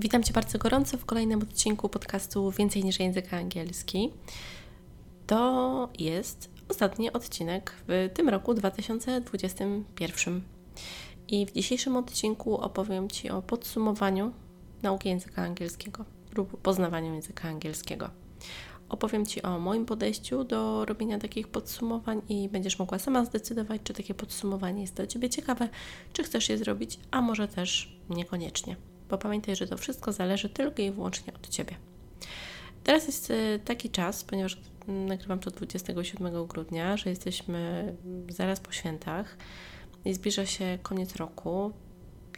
Witam Cię bardzo gorąco w kolejnym odcinku podcastu Więcej niż język angielski. To jest ostatni odcinek w tym roku 2021. I w dzisiejszym odcinku opowiem Ci o podsumowaniu nauki języka angielskiego lub poznawaniu języka angielskiego. Opowiem Ci o moim podejściu do robienia takich podsumowań i będziesz mogła sama zdecydować, czy takie podsumowanie jest dla Ciebie ciekawe, czy chcesz je zrobić, a może też niekoniecznie bo pamiętaj, że to wszystko zależy tylko i wyłącznie od Ciebie. Teraz jest e, taki czas, ponieważ nagrywam to 27 grudnia, że jesteśmy zaraz po świętach i zbliża się koniec roku.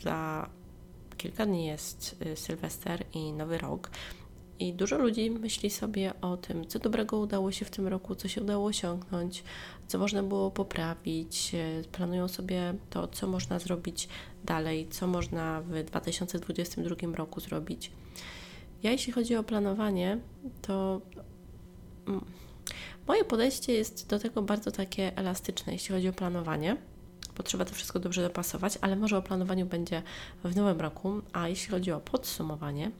Za kilka dni jest e, Sylwester i Nowy Rok. I dużo ludzi myśli sobie o tym, co dobrego udało się w tym roku, co się udało osiągnąć, co można było poprawić. E, planują sobie to, co można zrobić dalej, co można w 2022 roku zrobić. Ja, jeśli chodzi o planowanie, to mm, moje podejście jest do tego bardzo takie elastyczne, jeśli chodzi o planowanie bo trzeba to wszystko dobrze dopasować, ale może o planowaniu będzie w nowym roku. A jeśli chodzi o podsumowanie,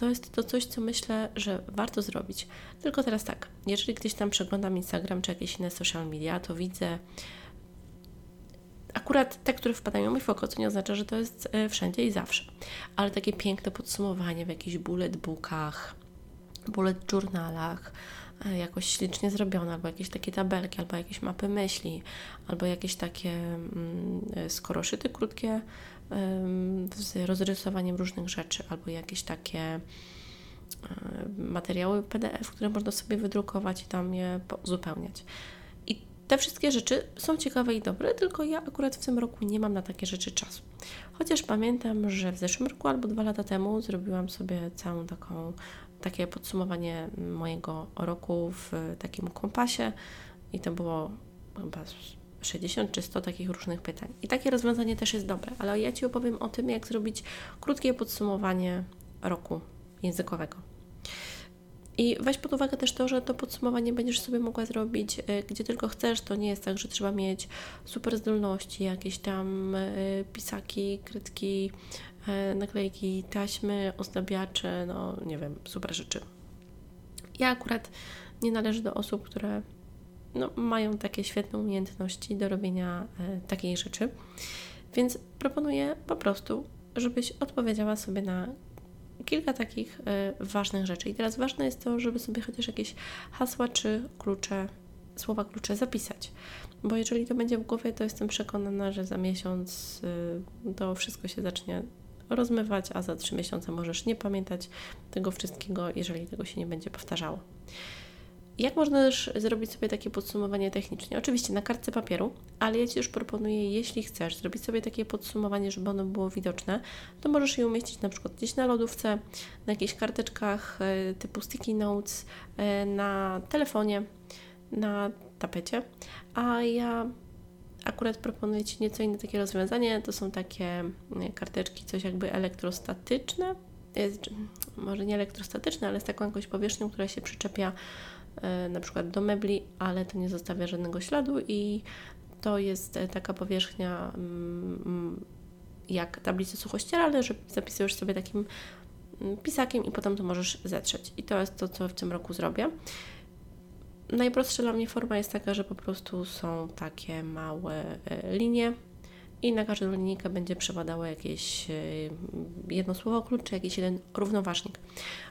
to jest to coś, co myślę, że warto zrobić. Tylko teraz tak, jeżeli gdzieś tam przeglądam Instagram czy jakieś inne social media, to widzę akurat te, które wpadają mi w oko, co nie oznacza, że to jest e, wszędzie i zawsze, ale takie piękne podsumowanie w jakichś bullet bookach, bullet journalach, e, jakoś ślicznie zrobione, albo jakieś takie tabelki, albo jakieś mapy myśli, albo jakieś takie mm, e, skoroszyty krótkie z rozrysowaniem różnych rzeczy, albo jakieś takie materiały PDF, które można sobie wydrukować i tam je uzupełniać. I te wszystkie rzeczy są ciekawe i dobre, tylko ja akurat w tym roku nie mam na takie rzeczy czasu. Chociaż pamiętam, że w zeszłym roku albo dwa lata temu zrobiłam sobie całą taką, takie podsumowanie mojego roku w takim kompasie i to było chyba 60 czy 100 takich różnych pytań. I takie rozwiązanie też jest dobre, ale ja Ci opowiem o tym, jak zrobić krótkie podsumowanie roku językowego. I weź pod uwagę też to, że to podsumowanie będziesz sobie mogła zrobić e, gdzie tylko chcesz. To nie jest tak, że trzeba mieć super zdolności, jakieś tam e, pisaki, krytki, e, naklejki, taśmy, ozdabiacze, no nie wiem, super rzeczy. Ja akurat nie należę do osób, które no, mają takie świetne umiejętności do robienia e, takiej rzeczy. Więc proponuję po prostu, żebyś odpowiedziała sobie na kilka takich e, ważnych rzeczy. I teraz ważne jest to, żeby sobie chociaż jakieś hasła czy klucze, słowa klucze zapisać. Bo jeżeli to będzie w głowie, to jestem przekonana, że za miesiąc e, to wszystko się zacznie rozmywać, a za trzy miesiące możesz nie pamiętać tego wszystkiego, jeżeli tego się nie będzie powtarzało. Jak można też zrobić sobie takie podsumowanie technicznie? Oczywiście na kartce papieru, ale ja Ci już proponuję, jeśli chcesz zrobić sobie takie podsumowanie, żeby ono było widoczne, to możesz je umieścić na przykład gdzieś na lodówce, na jakichś karteczkach e, typu sticky notes, e, na telefonie, na tapecie, a ja akurat proponuję Ci nieco inne takie rozwiązanie. To są takie e, karteczki, coś jakby elektrostatyczne. Jest, może nie elektrostatyczne, ale z taką jakąś powierzchnią, która się przyczepia na przykład do mebli, ale to nie zostawia żadnego śladu i to jest e, taka powierzchnia mm, mm, jak tablice suchościeralne, że zapisujesz sobie takim mm, pisakiem i potem to możesz zetrzeć. I to jest to, co w tym roku zrobię. Najprostsza dla mnie forma jest taka, że po prostu są takie małe e, linie i na każdą linijkę będzie przepadało jakieś e, jedno słowo klucz, czy jakiś jeden równoważnik,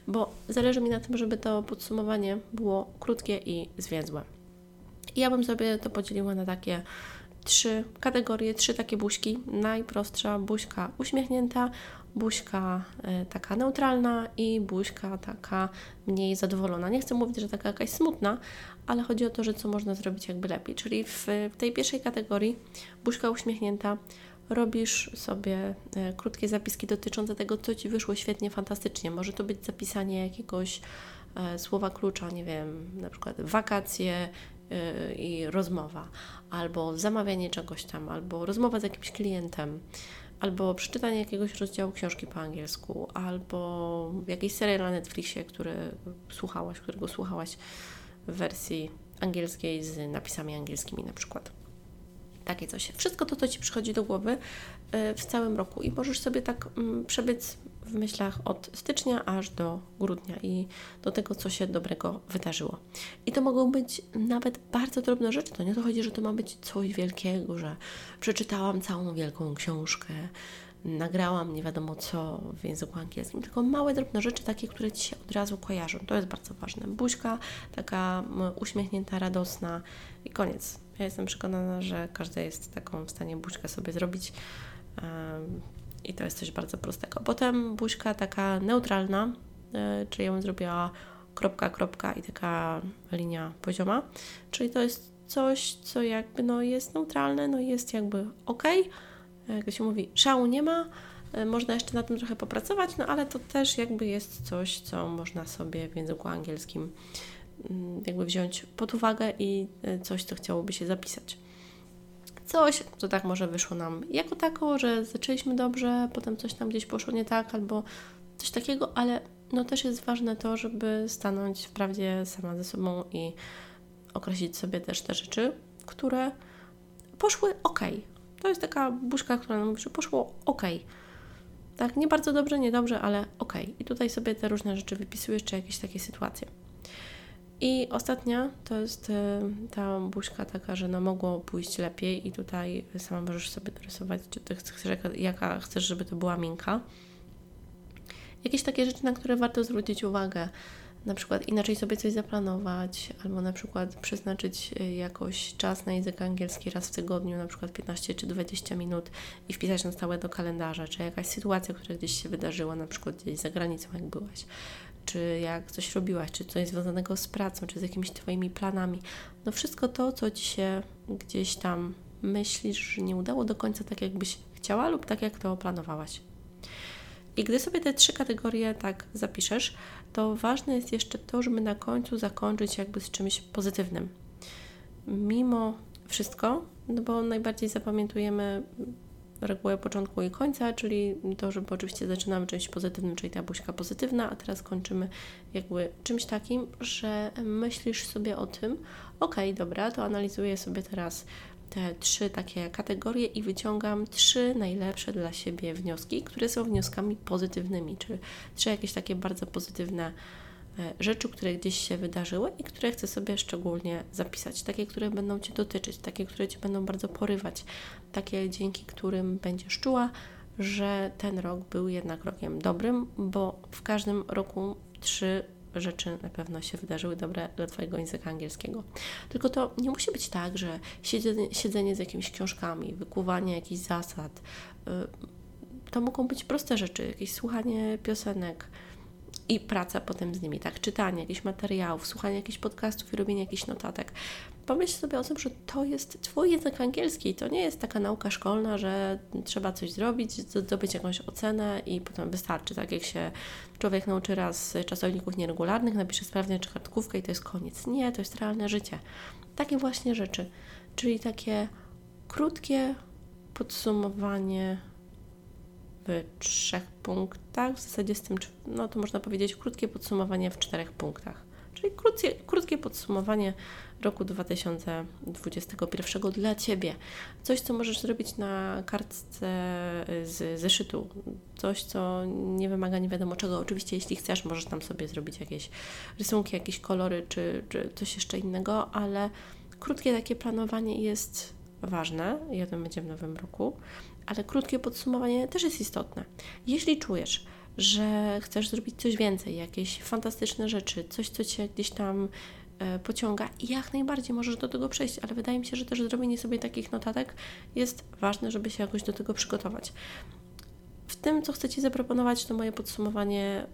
bo zależy mi na tym, żeby to podsumowanie było krótkie i zwięzłe. I ja bym sobie to podzieliła na takie trzy kategorie, trzy takie buźki. Najprostsza buźka uśmiechnięta, buźka e, taka neutralna i buźka taka mniej zadowolona. Nie chcę mówić, że taka jakaś smutna, ale chodzi o to, że co można zrobić jakby lepiej. Czyli w, tej pierwszej kategorii buźka uśmiechnięta robisz sobie e, krótkie zapiski dotyczące tego, co Ci wyszło świetnie, fantastycznie. Może to być zapisanie jakiegoś e, słowa klucza, nie wiem, na przykład wakacje, i rozmowa, albo zamawianie czegoś tam, albo rozmowa z jakimś klientem, albo przeczytanie jakiegoś rozdziału książki po angielsku, albo jakiś serial na Netflixie, który słuchałaś, którego słuchałaś w wersji angielskiej z napisami angielskimi na przykład. Takie coś. Wszystko to, co Ci przychodzi do głowy y, w całym roku i możesz sobie tak mm, przebiec w myślach od stycznia aż do grudnia i do tego, co się dobrego wydarzyło. I to mogą być nawet bardzo drobne rzeczy. To nie to chodzi, że to ma być coś wielkiego, że przeczytałam całą wielką książkę, nagrałam nie wiadomo co w języku angielskim, tylko małe, drobne rzeczy, takie, które Ci się od razu kojarzą. To jest bardzo ważne. Buźka taka uśmiechnięta, radosna i koniec. Ja jestem przekonana, że każda jest taką w stanie buźkę sobie zrobić. I to jest coś bardzo prostego. Potem buźka taka neutralna, e, czyli ja bym zrobiła kropka, kropka i taka linia pozioma. Czyli to jest coś, co jakby no, jest neutralne, no jest jakby ok. E, jak się mówi, szału nie ma, e, można jeszcze na tym trochę popracować, no ale to też jakby jest coś, co można sobie w języku angielskim mm, jakby wziąć pod uwagę i coś, co chciałoby się zapisać coś, co tak może wyszło nam jako tako, że zaczęliśmy dobrze, potem coś tam gdzieś poszło nie tak, albo coś takiego, ale no też jest ważne to, żeby stanąć w prawdzie sama ze sobą i określić sobie też te rzeczy, które poszły ok. To jest taka buźka, która nam mówi, że poszło ok. Tak, nie bardzo dobrze, nie dobrze, ale ok. I tutaj sobie te różne rzeczy wypisujesz, czy jakieś takie sytuacje. I ostatnia to jest y, ta buźka taka, że no mogło pójść lepiej i tutaj sama możesz sobie dorysować, czy ty chcesz, jaka chcesz, żeby to była miękka. Jakieś takie rzeczy, na które warto zwrócić uwagę, na przykład inaczej sobie coś zaplanować, albo na przykład przeznaczyć y, jakoś czas na język angielski raz w tygodniu, na przykład 15 czy 20 minut i wpisać na stałe do kalendarza, czy jakaś sytuacja, która gdzieś się wydarzyła, na przykład gdzieś za granicą, jak byłaś czy jak coś robiłaś, czy coś związanego z pracą, czy z jakimiś Twoimi planami. No wszystko to, co Ci się gdzieś tam myślisz, że nie udało do końca tak, jakbyś chciała lub tak, jak to planowałaś. I gdy sobie te trzy kategorie tak zapiszesz, to ważne jest jeszcze to, żeby na końcu zakończyć jakby z czymś pozytywnym. Mimo wszystko, no bo najbardziej zapamiętujemy regułę początku i końca, czyli to, że oczywiście zaczynamy czymś pozytywnym, czyli ta buźka pozytywna, a teraz kończymy jakby czymś takim, że myślisz sobie o tym, ok, dobra, to analizuję sobie teraz te trzy takie kategorie i wyciągam trzy najlepsze dla siebie wnioski, które są wnioskami pozytywnymi, czy trzy jakieś takie bardzo pozytywne rzeczy, które gdzieś się wydarzyły i które chcę sobie szczególnie zapisać. Takie, które będą Cię dotyczyć, takie, które Cię będą bardzo porywać, takie, dzięki którym będziesz czuła, że ten rok był jednak rokiem dobrym, bo w każdym roku trzy rzeczy na pewno się wydarzyły dobre dla Twojego języka angielskiego. Tylko to nie musi być tak, że siedzenie, siedzenie z jakimiś książkami, wykuwanie jakichś zasad, y, to mogą być proste rzeczy, jakieś słuchanie piosenek, i praca potem z nimi, tak, czytanie jakichś materiałów, słuchanie jakichś podcastów i robienie jakichś notatek. Pomyśl sobie o tym, że to jest Twój język angielski, to nie jest taka nauka szkolna, że trzeba coś zrobić, zdobyć jakąś ocenę i potem wystarczy, tak jak się człowiek nauczy raz czasowników nieregularnych, napisze sprawnie czy kartkówkę i to jest koniec. Nie, to jest realne życie. Takie właśnie rzeczy, czyli takie krótkie podsumowanie trzech punktach, w zasadzie z tym, no to można powiedzieć krótkie podsumowanie w czterech punktach. Czyli krótkie, krótkie podsumowanie roku 2021 dla Ciebie. Coś, co możesz zrobić na kartce z zeszytu. Coś, co nie wymaga nie wiadomo czego. Oczywiście, jeśli chcesz, możesz tam sobie zrobić jakieś rysunki, jakieś kolory, czy, czy coś jeszcze innego, ale krótkie takie planowanie jest ważne i o tym będzie w nowym roku ale krótkie podsumowanie też jest istotne. Jeśli czujesz, że chcesz zrobić coś więcej, jakieś fantastyczne rzeczy, coś, co cię gdzieś tam e, pociąga, jak najbardziej możesz do tego przejść, ale wydaje mi się, że też zrobienie sobie takich notatek jest ważne, żeby się jakoś do tego przygotować. W tym, co chcę Ci zaproponować, to moje podsumowanie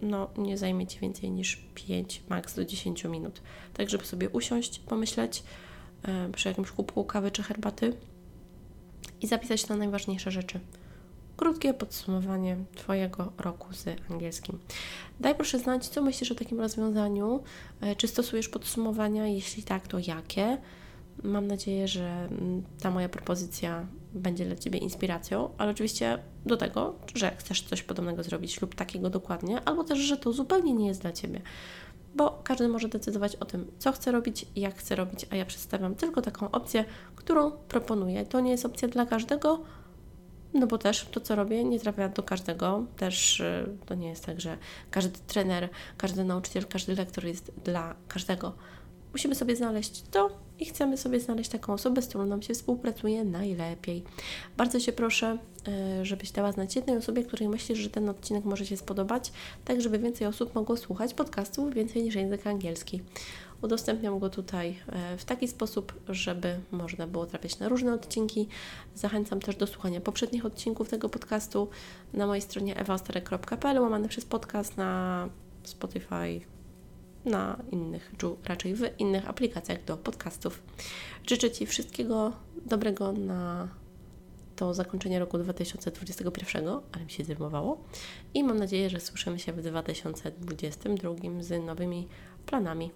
no, nie zajmie Ci więcej niż 5, maks do 10 minut. Tak, żeby sobie usiąść, pomyśleć e, przy jakimś kubku kawy czy herbaty i zapisać na najważniejsze rzeczy. Krótkie podsumowanie Twojego roku z angielskim. Daj proszę znać, co myślisz o takim rozwiązaniu. E, czy stosujesz podsumowania? Jeśli tak, to jakie? Mam nadzieję, że mm, ta moja propozycja będzie dla Ciebie inspiracją, ale oczywiście do tego, że chcesz coś podobnego zrobić lub takiego dokładnie, albo też, że to zupełnie nie jest dla Ciebie bo każdy może decydować o tym, co chce robić i jak chce robić, a ja przedstawiam tylko taką opcję, którą proponuję. To nie jest opcja dla każdego, no bo też to, co robię, nie trafia do każdego. Też y, to nie jest tak, że każdy trener, każdy nauczyciel, każdy lektor jest dla każdego. Musimy sobie znaleźć to i chcemy sobie znaleźć taką osobę, z którą nam się współpracuje najlepiej. Bardzo Cię proszę, y, żebyś dała znać jednej osobie, której myślisz, że ten odcinek może się spodobać, tak żeby więcej osób mogło słuchać podcastów więcej niż język angielski. Udostępniam go tutaj e, w taki sposób, żeby można było trafiać na różne odcinki. Zachęcam też do słuchania poprzednich odcinków tego podcastu na mojej stronie ewastare.pl, łamane przez podcast na Spotify, na innych, raczej w innych aplikacjach do podcastów. Życzę Ci wszystkiego dobrego na to zakończenie roku 2021, ale mi się zrymowało. I mam nadzieję, że słyszymy się w 2022 z nowymi planami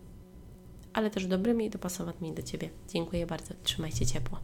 ale też dobrymi i dopasowanymi do Ciebie. Dziękuję bardzo. Trzymajcie ciepło.